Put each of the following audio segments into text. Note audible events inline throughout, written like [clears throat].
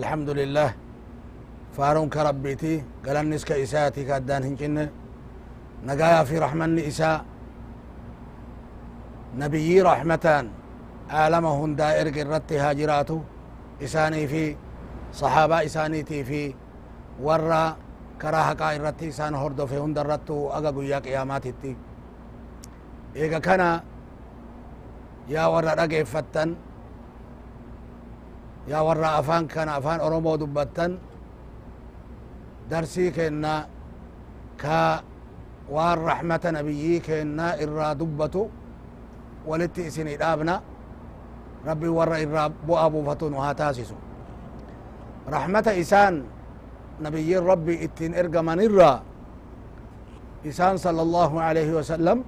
الحمد لله فارون كربيتي قالنس كإساتي كادان هنجن نقايا في رحمن إساء نبي رحمتان عالمهن دائر قررت هاجراتو إساني في صحابة إسانيتي في ورا كراها قائرت إسان هردو في هندرتو أغا قيا قياماتي إيغا كان يا ورا رقفتن يا ورا أفان كان أفان أرومو دبتن درسي كنا كا وان رحمة نبيي كنا إرا دبتو ولتي إسني دابنا ربي ورا إرا بو أبو فتون وهاتاسسو رحمة إسان نبي ربي إتين إرقى من إرا إسان صلى الله عليه وسلم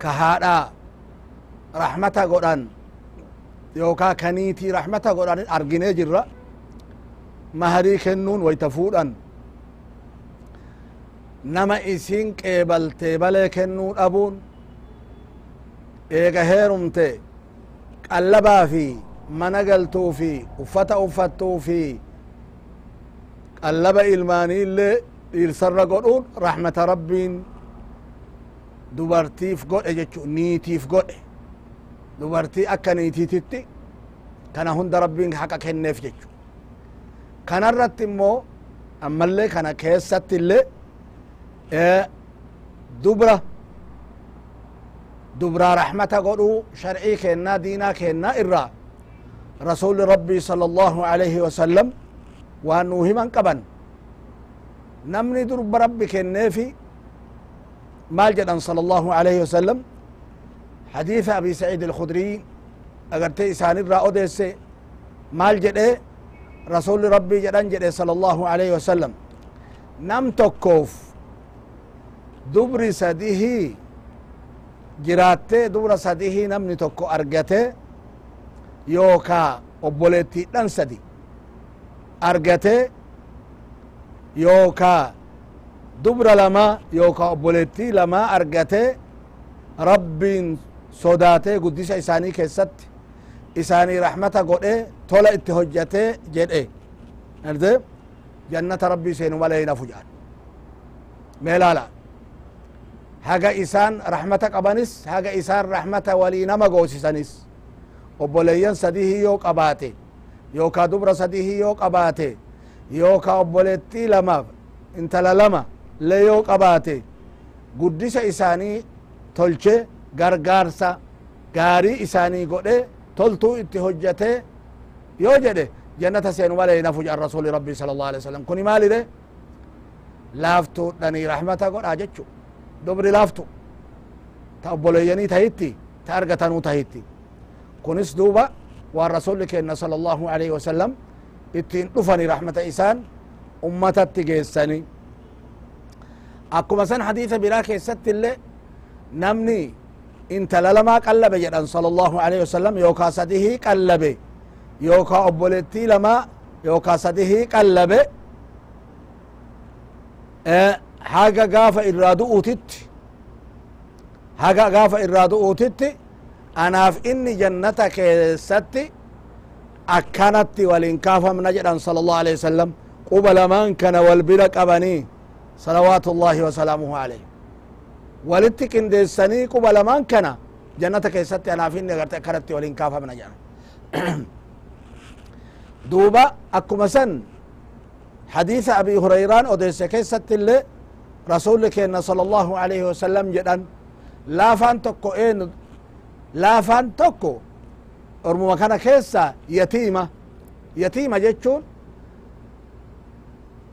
كهادا رحمة قرآن يوكا كنيتي رحمة قرآن أرقني جرّا maharii kennuun wayta fuudhan nama isin qeebaltee balee kennuu dhabuun eega heerumte qallabaa fi mana galtuu fi uffata uffattuu fi qallaba ilmaanii illee dhiirsarra godhuun rahmata rabbiin dubartiif godhe jechu niitiif godhe dubartii akka niitiititti kana hunda rabbiin haqa kenneef jechu kanarratti immoo ammallee kana keessatti illee dubra dubraa rahmata godhuu sharcii kennaa diinaa kennaa irraa rasuli rabbii sala allahu alaihi wasallam waan nuu himan qaban namni durba rabbi kenneefi maal jedhan sala allahu alaihi wasallam حديث أبي سعيد الخدري أغرتي إسان الرا أوديسي مال جده رسول ربي جدن جده صلى الله عليه وسلم. نم تكوف دبر سديه جراتي دبر سديه نمني تكو أرغته يوكا obboleetti dhan sadi argate yookaa dubra lama yookaa obboleettii lama argate rabbiin sodaatee guddisa isaanii keessatti isaanii rahmata godhe tola itti hojjate jedhe arte jannata rabbii seenu malee hin hafu jedhan mee laala haga isaan rahmata qabanis haga isaan rahmata walii nama goosisanis obboleeyyan sadihi yoo qabaate yookaa dubra sadihi yoo qabaate yookaa obboleettii lamaaf intala lama le yoo qabaate guddisa isaanii tolche gargaarsa gaarii isaanii godhe toltuu itti hojjate yoo jedhe jannata seenu malee nafu jedhan rasuli rabbii sala allah alih wasalam kuni maalide laaftuudhanii rahmata godhaa jechu dubri laaftu ta obboleeyyanii tahitti ta argatanuu tahitti kunis duuba waan rasuli kenna sala allahu alaihi wasalam ittiin dhufani rahmata isaan ummatatti geessani akkuma san hadiisa biraa keessatti illee namni intala lamaa qallabe jedhan sala allahu alaihi wasalam yookaa sadihii qallabe yookaa obboleettii lamaa yookaa sadihii qallabe haga gaafa irraa du'uutitti haga gaafa irraa du'uutitti anaaf inni jannata keessatti akkanatti walin kaafamna jedhan sala allahu alaihi wasalam quba lamaan kana wal bira qabanii salawaatu llahi wasalaamuhu alayh walitti qindeessanii quba lamaan kana jannata keessatti anaaf inni agarte akkanatti walin kaafamna jedhan. [clears throat] Duuba akkuma san حديث أبي هريران أوديس كيست اللي رسول كينا صلى الله عليه وسلم جدن لا فان تكو إين لا فان تكو أرمو مكان كيسا يتيمة يتيمة جتشون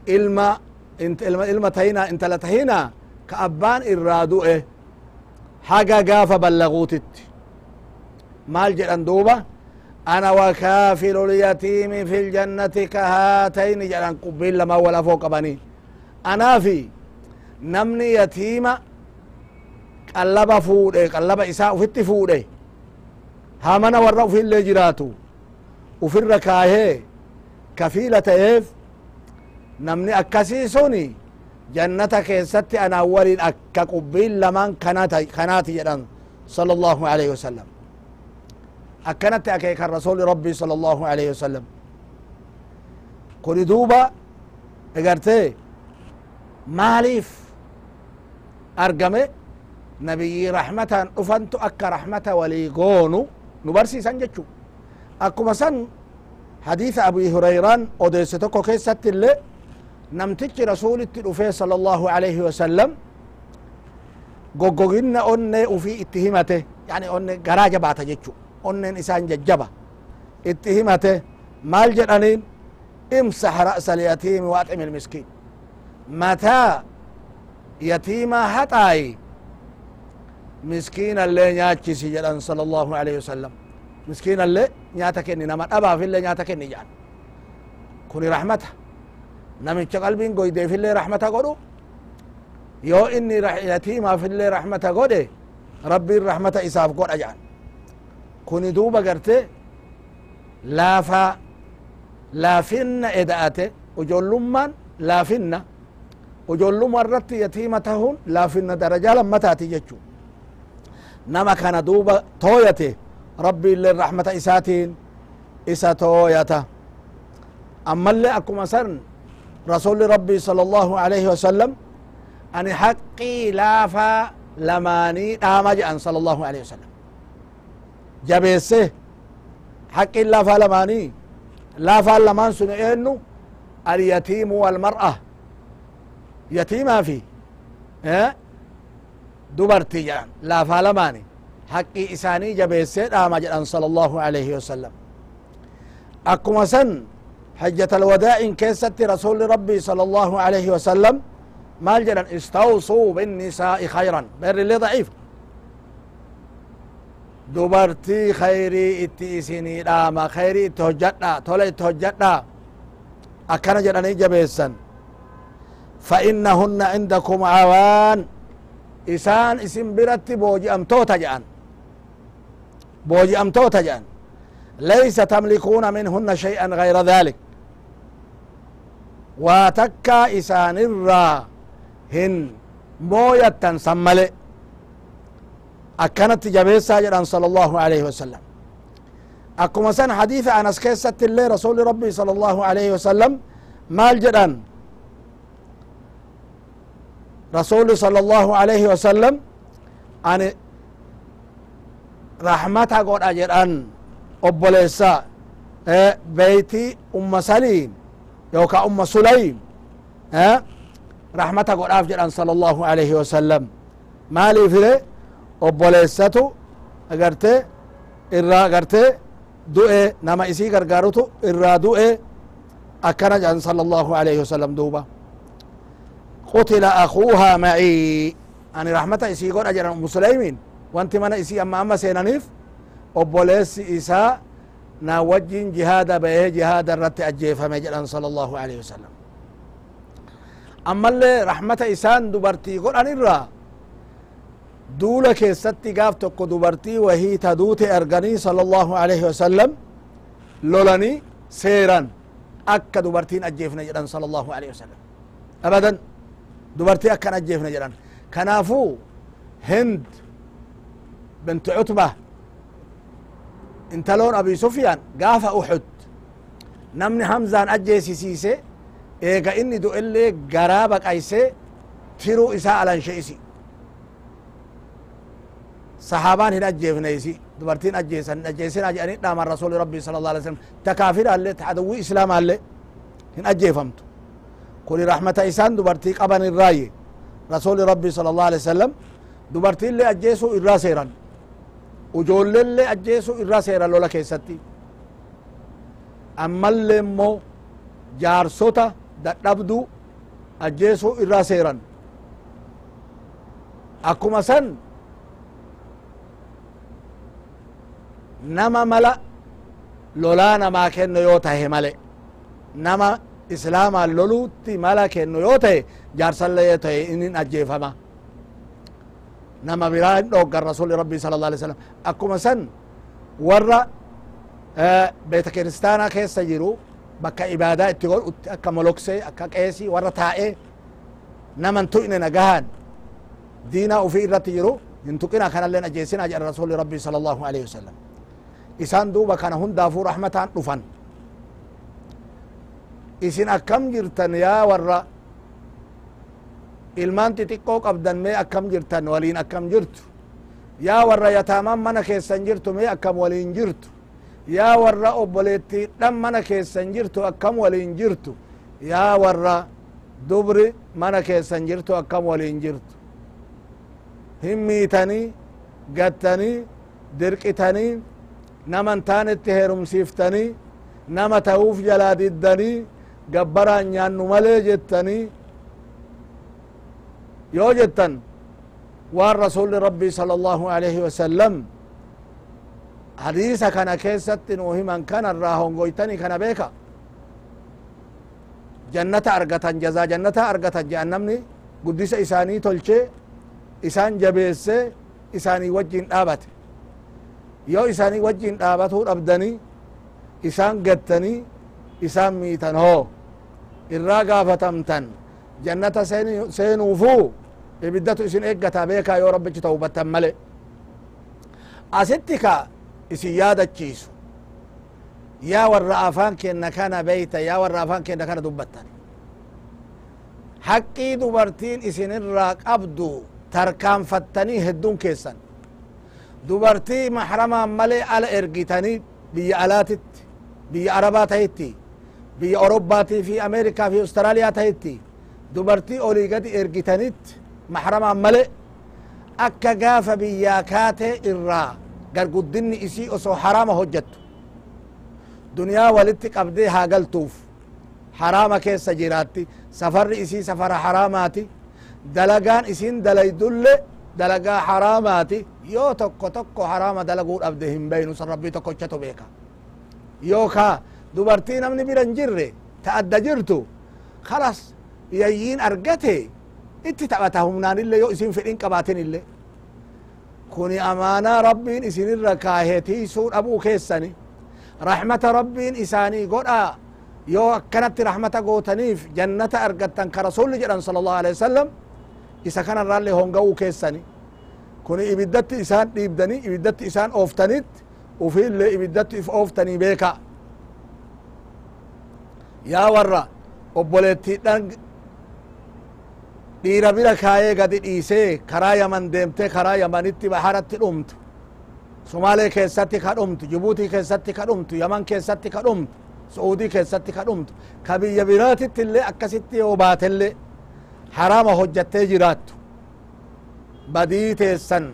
إلما إلما تهينا انت لتهينا كأبان إرادو إيه؟ حاجة قافة بلغوتت. مال جدن دوبة؟ أنا وكافل اليتيم في الجنة كهاتين جلان قبيل لما ولا فوق بني. أنا في نمني يتيم قلب فوده قلب إساء فت فوده. هامنا ورّا في اللي جراتو. وفي الركاهي كفيلة إيف نمني أكسي جنتا كيستي أنا ورين أكا قبيل لمن كناتي كناتي جدا. صلى الله عليه وسلم. أكنت أكيك الرسول ربي صلى الله عليه وسلم. قل دوبا إغرتي ماليف. أرقمي نبي رحمة. أفنت أك رحمة وليقون نبارسي سنجتشو. أكو مثلا حديث أبي هريران. أوديستوكو كيستي اللي. Namtichi rasulitti dhufee sala allahu alaihi wasalam goggoginna onnee ufii itti himate yani onne garaa jabaata jechu onnen isaan jajjaba itti himate maal jedhaniin imsax ra'sa alyatiimi waaxim ilmiskiin mataa yatiimaa haxaayi miskiinallee nyaachisi jedhan sala allahu alaihi wasalam miskiinallee nyaata kenni nama dhabaafillee nyaata kenni jedhan kuni rahmata namicha qalbiin goydeefillee rahmata godhu yoo inni yatiimaafillee rahmata godhe rabbiin rahmata isaaf godha jedhan kuni duuba garte laafa laafinna eda'ate ujollummaan laafinna ujolluma irratti yatiima tahun laafinna darajaa lammataati jechu nama kana duuba tooyate rabbi illee rahmata isaatiin isa tooyata ammallee akkuma san رسول ربي صلى الله عليه وسلم أن حقي لا فا لماني آه، آمج أن صلى الله عليه وسلم. جبسه حقي لا فا لماني. لا فا لمان سنئنو اليتيم والمرأة. يتيمة في آه دبرتي لا فا لماني. حقي إساني جبسه آمج آه، أن صلى الله عليه وسلم. أكما سن حجة الوداع إن كيست رسول ربي صلى الله عليه وسلم. ما الجنة استوصوا بالنساء خيرا. بر اللي ضعيف. دبرتي خيري اتئسيني ما خيري تهجتنا تولي تهجتنا أكنا جنة جبيسا. فإنهن عندكم عوان. إسان إسم برت بوجي أمتو تجعن بوجي أم تجعن ليس تملكون منهن شيئا غير ذلك. Waa takkaa isaanirraa hin mooyattan san male akkanatti jabeessaa jedhan sala allahu alaihi wasalam akkuma san hadiisa anas keessatti illee rasuli rabbii sala allahu alaihi wasalam maal jedhan? Rasuli sala allahu alaihi wasalam ani rahmata godha jedhan obboleessa. Beeyti umma saliim yooka umma sulaym rahmata godhaaf jedhan sala allahu alaihi wasalam maaliifire obboleessatu agarte irraa agarte du'e nama isii gargaarutu irraa du'e akkana jedhan sala allahu alaihi wasalam duuba. Qutila akuuha macii ani rahmata isii godha jedhan ummu sulaymin wanti mana isii amma amma seenaniif obboleessi isaa na wajjin jihaada ba'ee jihaada irratti ajjeefame jedhan sala allahu alaihi wasalam ammallee rahmata isaan dubartii godhan irraa duula keessatti gaaf tokko dubartii wahii ta duute arganii sala allahu alaihi wasalam lolanii seeran akka dubartiin ajjeefne jedhan sala allahu alaihi wasalam abadan dubartii akkan ajjeefne jedhan kanaafuu hind binti cutba intaloon abi sufyaan gaafa uxud namni hamzaan ajjeesisiise eega inni du'ellee garaa baqayse tiruu isaa alanshe'isi sahaabaan hin ajjeefne isi dubartiin ajjeesan hin ajjeesina jedhanii dhaaman rasuli rabbii sala allah alai sallam ta kaafiraallee ta adawwii islaamaallee hin ajjeefamtu kuni rahmata isaan dubartii qaban irraaye rasuli rabbii sala allah alai wasalam dubartiillee ajjeesuu irraa seeran ujoolleellee ajjeesuu irraa seeran lola keessatti. Ammallee immoo jaarsota dadhabdu ajjeesuu irraa seeran. Akkuma san nama mala lolaa namaa kenno yoo tahe male nama islaamaan loluutti mala kenno yoo tahe jaarsallee yoo tahe inin ajjeefama نما برا إنه قال رسول ربي صلى الله عليه وسلم. أكو مثلا ورا آه بيت كريستانا كيس سجرو بكا إبادة تقول أكا ملوكسي أكا كيسي ورا تائي نما انتوئنا نقهان. دينا وفي إرات يرو ينتوئنا خلال لنا جيسين أجل رسول ربي صلى الله عليه وسلم. إسان دوبا كان هون دافو رحمتان نفن إسان أكم جرتن يا ورا ilmaan xixiqqoo qabdan mee akkam jirtan waliin akkam jirtu yaa warra yataaman mana keessan jirtu mee akkam waliin jirtu yaa warra obboleettiidhan mana keessan jirtu akkam waliin jirtu yaa warra dubri mana keessan jirtu akkam waliin jirtu hin miitanii gattanii dirqitanii naman taanetti heerumsiiftanii nama ta'uuf jalaa diddanii gabbaraan nyaannu malee jettanii waan rasuli rabbii sala allahu alaihi wasallam hadiisa kana keessatti nuu himan kanarraa hongoytanii kana beeka jannata argatan jazaa jannata argatan je'an namni guddisa isaanii tolchee isaan jabeesse isaanii wajjin dhaabate yoo isaanii wajjin dhaabatuu dhabdanii isaan gattanii isaan miitan hoo irraa gaafatamtan jannata seenuufu ibiddatu isin eeggata beekaa yoo rabbichi tawbattan male asitti ka isin yaadachiisu yaa warra afaan kenna kana beeyta yaa warra afaan kenna kana dubbattan haqqii dubartiin isinirraa qabdu tarkaanfattanii hedduun keessan dubartii mahramaan malee ala ergitanii biyya alaatitti biyya arabaa tahitti biyya orobbaatii fi ameerikaa fi austraaliyaa tahitti dubartii olii gadi ergitanitti male akka gaafa biyyaa kaate irraa garguddinni isii osoo haraama hojjattu duniyaa walitti qabdee haa galtuuf haraama keessa jiraatti safarri isii safara haraamaati dalagaan isin dalaydulle dalagaa haraamaati yoo tokko tokko haraama dalaguu dhabde hin beynu san rabbii tokkochatu beeka yookaa dubartii namni bira hin jirre ta adda jirtu kalas yayyiin argate itti taphata humnaanille yoo isin fedhin qabaatin ille kuni amaanaa rabbiin isinirra kaahetiisuu dhabuu keessani rahmata rabbiin isaanii godhaa yoo akkanatti rahmata gootaniif jannata argattan ka rasulli jedhan sala allahu alaihi wasalam isa kanarraallee honga'uu keessani kuni ibiddatti isaan dhiibdanii ibiddatti isaan ooftanit ufiillee ibiddatti if ooftanii beeka yaa warra obboleettiidhan dhiira bira kaayee gadi dhiisee karaa yaman deemte karaa yamanitti baharatti dhumtu somaalee keessatti ka dhumtu jibuutii keessatti ka dhumtu yaman keessatti ka dhumtu su'uudii keessatti ka dhumtu ka biyya biraatitti illee akkasitti yoo baatellee harama hojjattee jiraattu badii teessan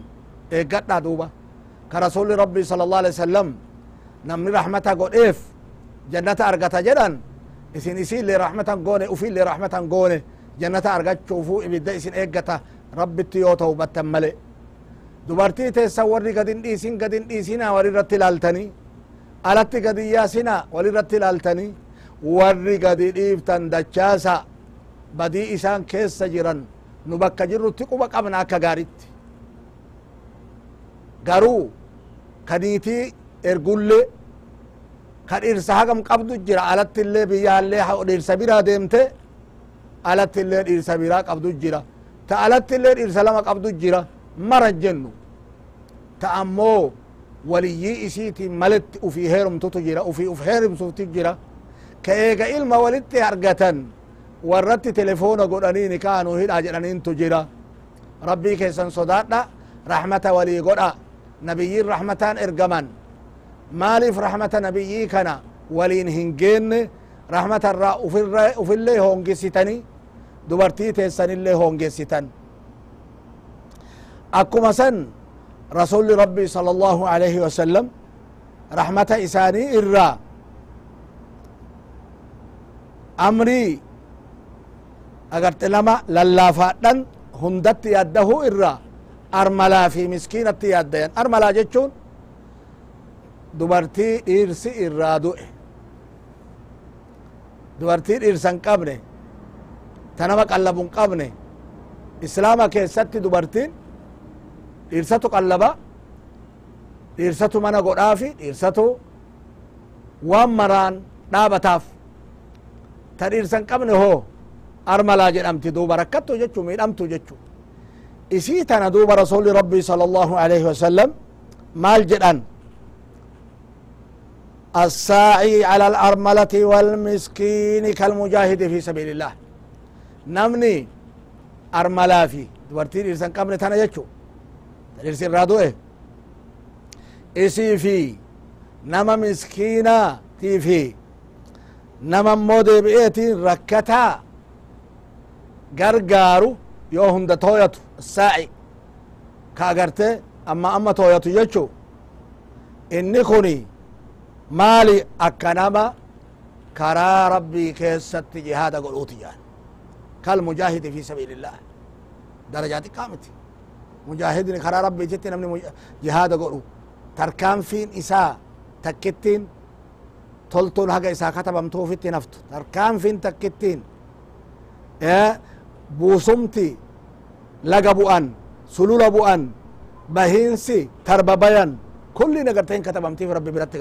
eeggadha duuba ka rasuli rabbii sala allah alih wasalam namni rahmata godheef jannata argata jedhan isin isiillee rahmatan goone ufiillee rahmatan goone jannata argachuufu ibidda isin eeggata rabbitti yoo tawbattan male dubartii teessan warri gadin dhiisin gadin dhiisina walirratti ilaaltanii alatti gadi yaasina walirratti ilaaltanii warri gadi dhiiftan dachaasa badii isaan keessa jiran nu bakka jirrutti quba qabna akka gaaritti garuu ka niitii ergulle ka dhirsa hagam qabdu jira alatti illee biyyaallee dhirsa biraa deemte alatti illee dhirsa biraa qabdu jira. Ta alatti illee dhirsa lama qabdu jira. Mara jennu. Ta ammoo waliyyii isiitiin maletti ufii heerumtutu jira. Ufii uf heerumsuuti jira. Ka eega ilma walitti argatan warratti telefoona godhanii nikaanu hidha jedhaniintu jira. Rabbii keessan sodaadha. Rahmata walii godha. Nabiyyiin rahmataan ergaman. Maaliif rahmata nabiyyii kana waliin hin geenne rahmata irraa ufillee hoongesitanii dubartii teessanillee hoongesitan akkuma san rasuli rabbii sala allahu alaihi wasalam rahmata isaanii irraa amrii agarte nama lallaafaadhan hundatti yaaddahu irraa armalaa fi miskiinatti yaaddayan armalaa jechuun dubartii dhiirsi irraa du'e dhiirsa hin qabne ta nama qallabu hin qabne islaama keessatti dubartiin dhiirsatu qallaba dhiirsatu mana godhaafi dhiirsatu waan maraan dhaabataaf ta dhiirsa hin qabne hoo armalaa jedhamti duuba rakkattu jechu miidhamtu jechu isii tana duuba rasuli rabbii sala allahu alaihi wasalam maal jedhan الساعي على الأرملة والمسكين كالمجاهد في سبيل الله. نمني أرملا في. دورتين إرسان قبل تانا يجو إرسان رادو إيه إسي في. نما مسكينة تي في. نما مودي بإيتين ركتا. yoo hunda tooyatu saa'i ka agarte amma amma tooyatu jechu inni kuni مالي أكنما كرا ربي كيست جهاد قلوتي يعني كالمجاهد في سبيل الله درجاتي قامت مجاهد كرا ربي جت نمني مج... جهاد قلو تركان فين إساء تكتين تلتون هكا إساء كتب امتوفت نفت تركان فين تكتين إيه بوسمتي لقبو أن سلول أبو أن بهينسي تربابيان كل نقرتين كتب امتوفت ربي برتي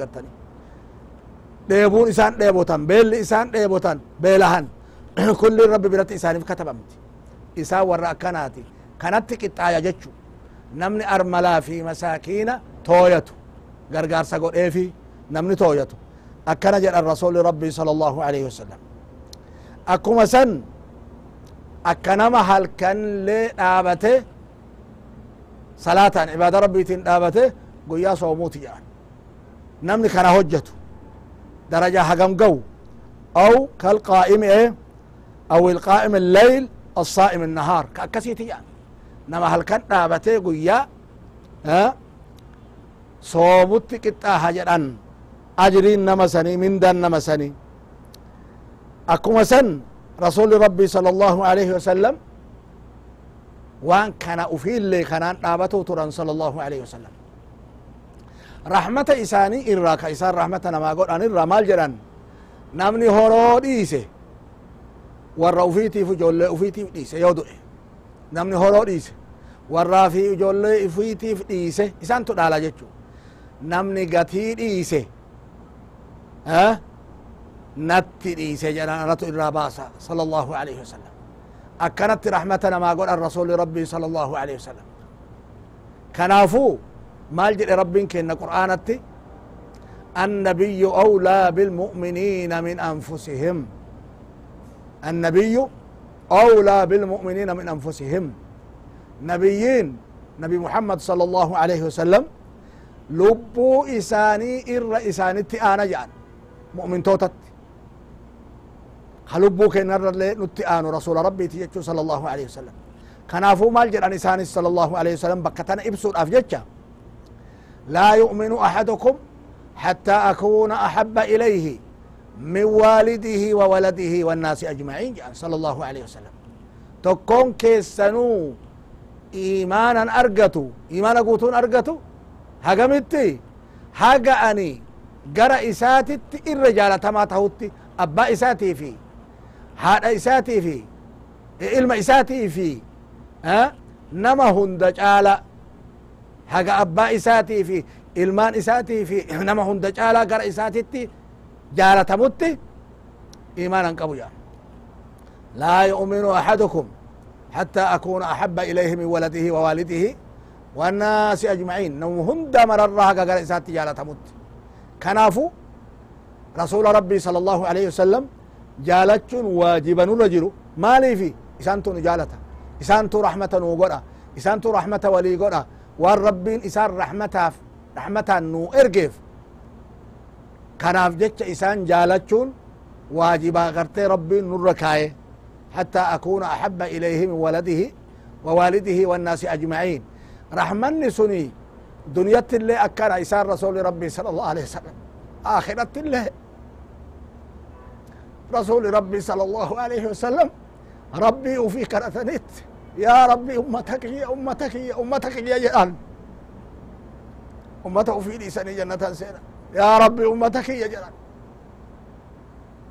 dheebuun isaan dheebotan beelli isaan dheebotan beelahan kulli rabbi biratti isaaniif katabamti isaan warra akkanaati kanatti qixxaaya jechu namni armalaa fi masaakiina tooyatu gargaarsa godheefi namni tooyatu akkana jedhan rasuli rabbii sala allahu alaihi wasalam akkuma san akka nama halkanlee dhaabate salaataan cibaada rabbiitiin dhaabate guyyaa soomuuti jedhan namni kana hojjetu daraja hagam gawu aw kalqaa'imi e aw ilqaa'im alleyl الصائم النهار. كأكسيتي يعني نما هل كان دابته قويا ها؟ صوبت قطع هجران. أجرين نما من دان نما سني. أكما رسول ربي صلى الله عليه وسلم وان كان أفيل لي كانان دابته تران صلى الله عليه وسلم. رحمة إساني إرى كإسان رحمة نما قول أن إرى مال جران نمني هورو ديسه warra ufiitiif ijoollee ufiitiif dhiise yoo du'e namni horoo dhiise warraa fi ijoollee ufiitiif dhiise isaantu dhaala jechu namni gatii dhiise natti dhiise jedhan anatu irraa baasa sala allahu alaihi wasalam akkanatti rahmata namaa godhan rasuli rabbii sala allahu alaihi wasalam kanaafuu maal jedhe rabbiin kenna qur'aanatti النبي أولى بالمؤمنين من أنفسهم. النبي أولى بالمؤمنين من أنفسهم. نبيين نبي محمد صلى الله عليه وسلم لبو إساني إر إساني أنا جان. مؤمن توتت خلبو كن نتآن رسول ربي تيجو صلى الله عليه وسلم. كنافو مال جران إساني صلى الله عليه وسلم بكتنا إبسو أفجتشا. لا يؤمن أحدكم حتى أكون أحب إليه من والده وولده والناس أجمعين صلى الله عليه وسلم. تكون كيسنو إيمانا أرقتو إيمانا قوتون أرقتو؟ هقا أني قرأ إساتي الرجالة تما تهوتي أبا إساتي في هذا إساتي في إلما إساتي في ها؟ نما هند جالا هقا أبا إساتي في إلمان إساتي في نما هند جالا قرأ إساتي جالتمت إيمانا قبويا لا يؤمن أحدكم حتى أكون أحب إليه من ولده ووالده والناس أجمعين نو هند مر الرها قال إسات جالتمت كنافو رسول ربي صلى الله عليه وسلم جالتشون واجبا رجل ما لي في إسانتو نجالتا إسانتو رحمة نوغرا إسانتو رحمة ولي والربين إسان رحمة رحمة نو إرقف. kanaaf jecha isaan jaalachuun waajibaa gartee rabbiin nurra حتى أكون أحب إليه من ولده ووالده والناس أجمعين. رحمني سني دنيا اللي أكان إسان رسول ربي صلى الله عليه وسلم. آخرة اللي رسول ربي صلى الله عليه وسلم. ربي وفي كرتنت يا ربي أمتك يا أمتك يا أمتك يا جلال أمته في لساني جنة سينا ummata kiyya jedhan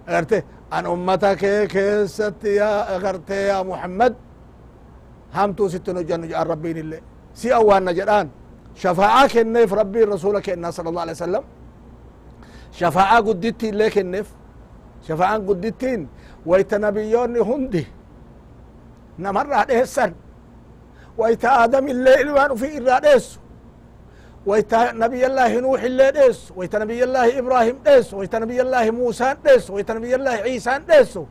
agarte an ummata kee keessatti yaa agarte yaa muhammad hamtuu sittin hojjannu jedhan rabbiin illee si awwaanna jedhaan shafaa'a kenneef rabbiin rasula kennaa sala allah alai wasalam shafaa'a gudditti illee kenneef shafaa'aan guddittiin wayta nabiyyoonni hundi namarraa dheessan wayta aadam illee ilmaan ufii irraa dheessu wayta nabiyallaahi nuux illee dheessu wayta nabiyallaahi ibraahim dheessu wayta nabiyallaahi muusaan dheessu wayta nabiyallaahi ciisaan dheessu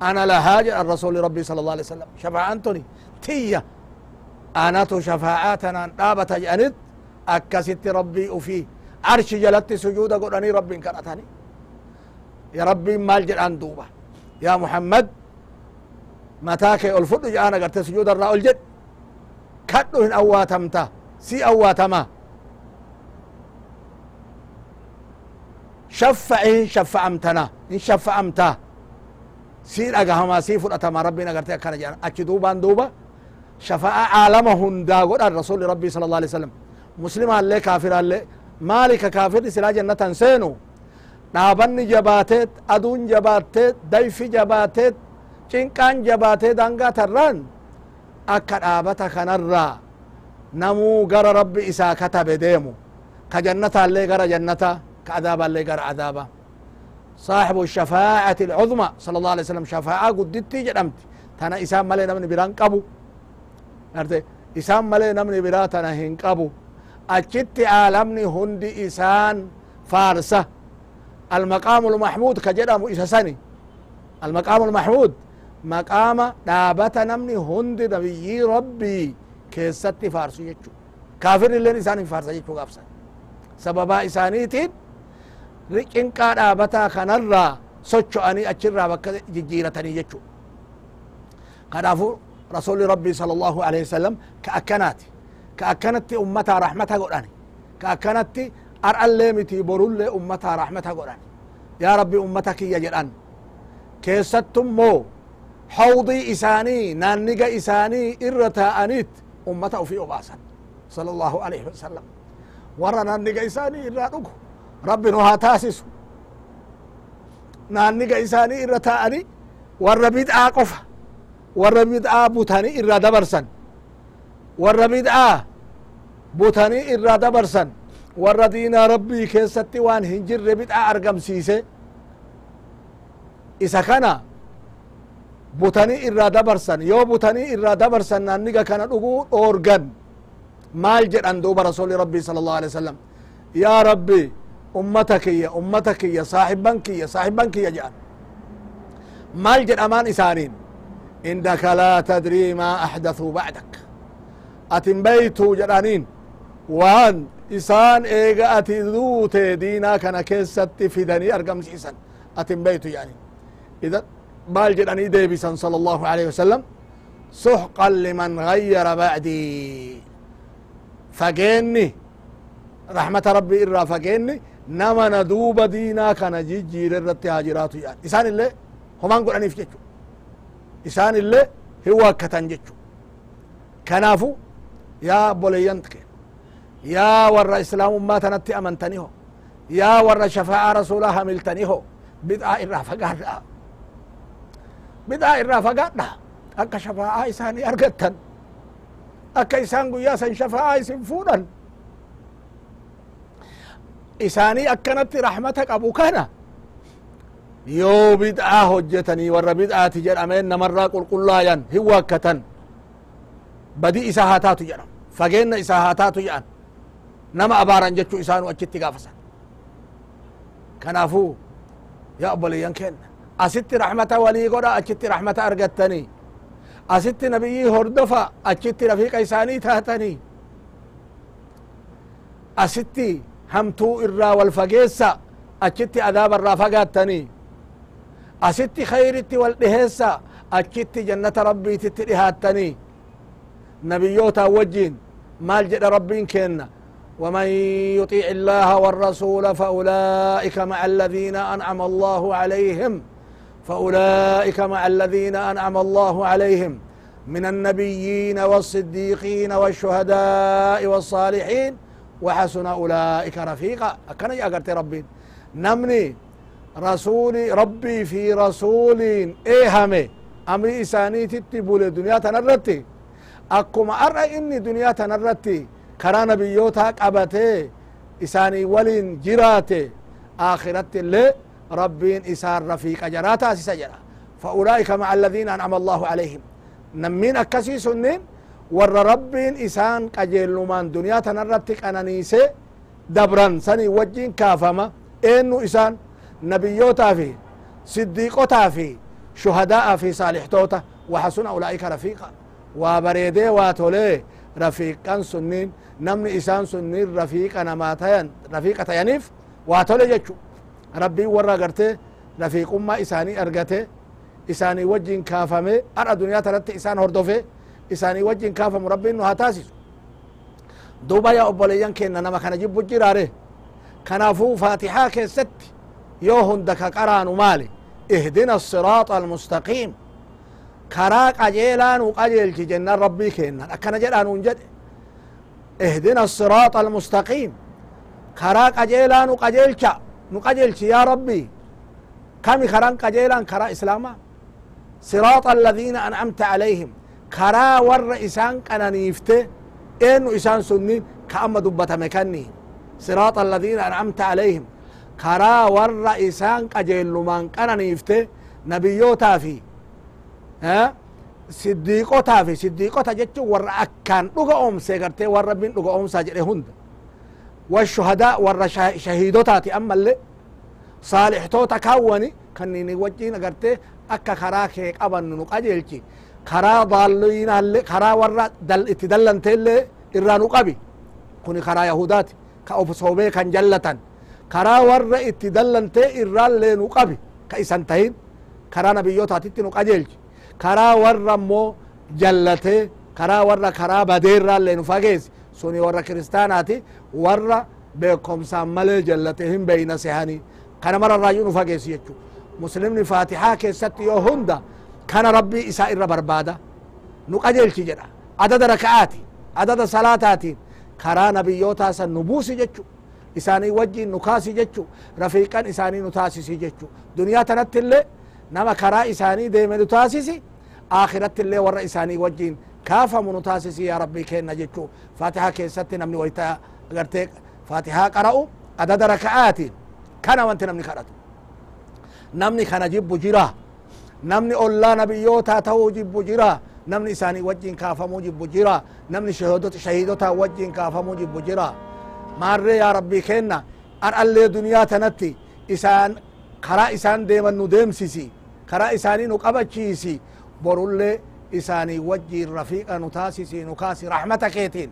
ana lahaa jedhan rasuli rabbii sala allah alai wasalam shafaa'aan tuni tiyya anatu shafaa'aa tanaan dhaabata jedhanit akkasitti rabbii ufii arshi jalatti sujuuda godhanii rabbiin kadhatani ya rabbiin maal jedhaan duuba yaa muhammad mataa kee ol fudhu jedhaan agarte sujuuda irraa ol jedh kadhu hin awwaatamta si awwaatama. Shaffa'i shaffa'amtana hin shaffa'amta si dhagahamaa si fudhatama rabbiin agarte akkana jedhan achi duubaan duuba shafa'a caalama hundaa godhan rasuli rabbii sala allah alai wasalam muslimaallee kaafiraallee maalika kaafirri silaa jannatan seenu. Dhaabanni jabaateet aduun jabaatteet dayfi jabaateet cinqaan jabaatee dangaa tarraan akka dhaabata kanarraa namuu gara rabbi isaa katabe deemu. Ka jannataallee gara jannata ka adaaballee gara adaaba. صاحب الشفاعة العظمى صلى الله عليه وسلم شفاعة قدتي جدمت تنا إسام ملي نمني بران قبو إسام ملي نمني برا تنا هن قبو أجت عالمني هندي إسان فارسة المقام المحمود كجدام إسساني المقام المحمود مقام دابة نمني هند نبي ربي كيستي فارسو يجو كافر اللي إسان فارسة يجو قابسا سببا إسانيتين riqinqaa dhaabataa kanarraa socho'anii achirraa bakka jijjiiratanii jechu kanaafu rasuli rabbii sala allahu alaihi wasalam ka akkanaati ka akkanatti ummataa rahmata godhani ka akkanatti ar'allee miti borullee ummataa rahmata godhan yaa rabbi ummata kiyya jedhan keessattummoo hawdii isaanii naanniga isaanii irra taa'aniit ummata ufii obaasan sala allahu alaihi wasalam warra naanniga isaanii irraa dhugu rabbi nu haa taasisu. Naanniga isaanii irra taa'ani warra bid'aa qofa warra bid'aa butanii irraa dabarsan warra bid'aa butanii irraa dabarsan warra diinaa rabbii keessatti waan hin jirre bid'aa argamsiise. Isa kana butanii irraa dabarsan yoo butanii irraa dabarsan naanniga kana dhuguu dhoorgan maal jedhan duuba rasuli rabbii sala allahu alai wasalam yaa rabbi ummata kiyya ummata kiyya saahiban kiyya saahiban kiyya jedhan. Maal jedhamaan isaaniin? Indaka laa tadrii maa axdathuu bacdak atin beytuu jedhaniin waan isaan eega ati duute diinaa kana keessatti fidanii argamsiisan. Atin beytu jedhaniin idan بال ان اني دي صلى الله عليه وسلم. سحقا لمن غير بعدي. فجاني رحمة ربي إرا فجيني نما ندوب دينا كان جيجي ررت هاجراتو يعني إسان اللي هم انقل اني فجيجو إسان اللي هو كتنجيجو كنافو. يا بوليانتك يا ور إسلام ما تنتي أمنتنيه يا ور شفاء رسوله ملتنيه بدعاء الرافقه الرافقه bid'aa irraa fagaadha akka shafaa'aa isaanii argattan akka isaan guyyaa san shafaa'aa isin fuudhan isaanii akkanatti rahmata qabu kana yoo bid'aa hojjetanii warra bid'aati jedhameen namarraa qulqullaayan hin waakkatan badii isaa haa taatu jedham fageenna isaa haa taatu jedhan nama abaaran jechuu isaanu achitti gaafasan kanaafuu yaa obboleeyyan asitti rahmata walii godha achitti rahmata argattanii asitti nabiyyii hordofa achitti rafiiqa isaanii taatanii asitti hamtuu irraa wal fageessa achitti adaaba irraa fagaattanii asitti khayritti wal dhiheessa achitti jannata rabbiititti dhihaattanii nabiyyoota wajjin maal jedha rabbiin kenna ومن يطيع الله والرسول فأولئك مع الذين أنعم الله عليهم فأولئك مع الذين أنعم الله عليهم من النبيين والصديقين والشهداء والصالحين وحسن أولئك رفيقا. أكنا أقرت ربي؟ نمني رسول ربي في رسول إيهمي أمري إساني تتبول الدنيا تنرتي. أكما أرى إني دنيا تنرتي. كرا نبيوتا قبته إساني ولين جراته آخرت اللي ربين إسان رفيق جراتا سجرا فأولئك مع الذين أنعم الله عليهم. نمين أكسي سنين ور ربين إسان قجلمان دنيا تنرتك أنانيسي دبران سني وجين كافما. إنو إسان نبيوتا في صديقوتا في شهداء في صالحتوتا وحسن أولئك رفيقا. وبريدي واتولي رفيقا سنين نمني إسان سنين رفيقا نماتين رفيقة ينيف واتولي جتشو ربي ورا قرتي رفيق أما إساني أرقتي إساني وجين كافمي أرى دنيا ترت إسان هردوفي إساني وجين كافم ربي إنه هتاسس دوبا يا أبوليان كينا نما كان جيب جراره كنافو فاتحة كست يو هندك قران مالي اهدنا الصراط المستقيم كرا قجيلان وقجيل جنة ربي كينا أكنا جلان ونجد اهدنا الصراط المستقيم كرا قجيلان وقجيل نقجيل يا ربي. كم كران قجيلان كرا إسلاما؟ صراط الذين أنعمت عليهم. كرا ور إسان كنانيفته إنو إسان سنين كأما دبت مكاني. صراط الذين أنعمت عليهم. كرا ور إسان قجيل من كنانيفته نبيوتا في ها؟ صديقوتا في صديقوتا جتشو ور أكان. لغا أم سيغرتي. ور ربين لغا أم ساجر هند. والشهداء ور شهيدوتاتي أما اللي صالح توتا كوني كنيني وجين أغرتي أكا كرا كيك أبن نقجلتي كرا ضالين اللي كرا ور دل اتدلن تلي إرا نقبي كوني كرا يهوداتي كأوف صوبي كان جلتن. كرا ور اتدلن تي إرا اللي نقبي كإسان تهين كرا نبيوتاتي نقجلتي كرا ور مو جلته كرا ور كرا بدير سوني ور كريستاناتي ور بكم سامل جلتهم بين سهاني. كان مرة رايون فاقيس يجو. مسلم فاتحة كيست يو هندا كان ربي إساء الرب بربادة. نقجل تجرى. عدد ركعاتي. عدد صلاتاتي. كرا نبيوتا سن نبوسي جتشو إساني وجي نكاسي جتشو رفيقا إساني نتاسسي جتشو دنيا تنت اللي نما كرا إساني ديم نتاسسي آخرت اللي ور إساني وجين. كافا منتاسسي يا ربي كينا جتشو فاتحة كيست نمني ويتا أغرتك فاتحة قرأوا عدد ركعاتي. كان وانت نمني كرتو نمني كان جيب جرا نمني أولا نبيوتا تو جيب جرا نمني إساني وجين كافمو جيب جرا نمني شهودت شهيدوتا وجين كافمو جيب جرا ماري يا ربي كينا أر اللي دنيا تنتي. إسان كرا إسان ديما نديم سيسي. كرا إساني نقبتشيسي برولي إساني وجي الرفيق نتاسسي نكاسي رحمتك يتين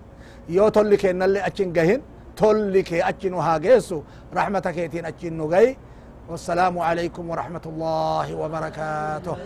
يو تولي كينا اللي أتشن قهن تولي كي أتشن هاجيسو رحمتك يتين أتشن نقي والسلام عليكم ورحمة الله وبركاته.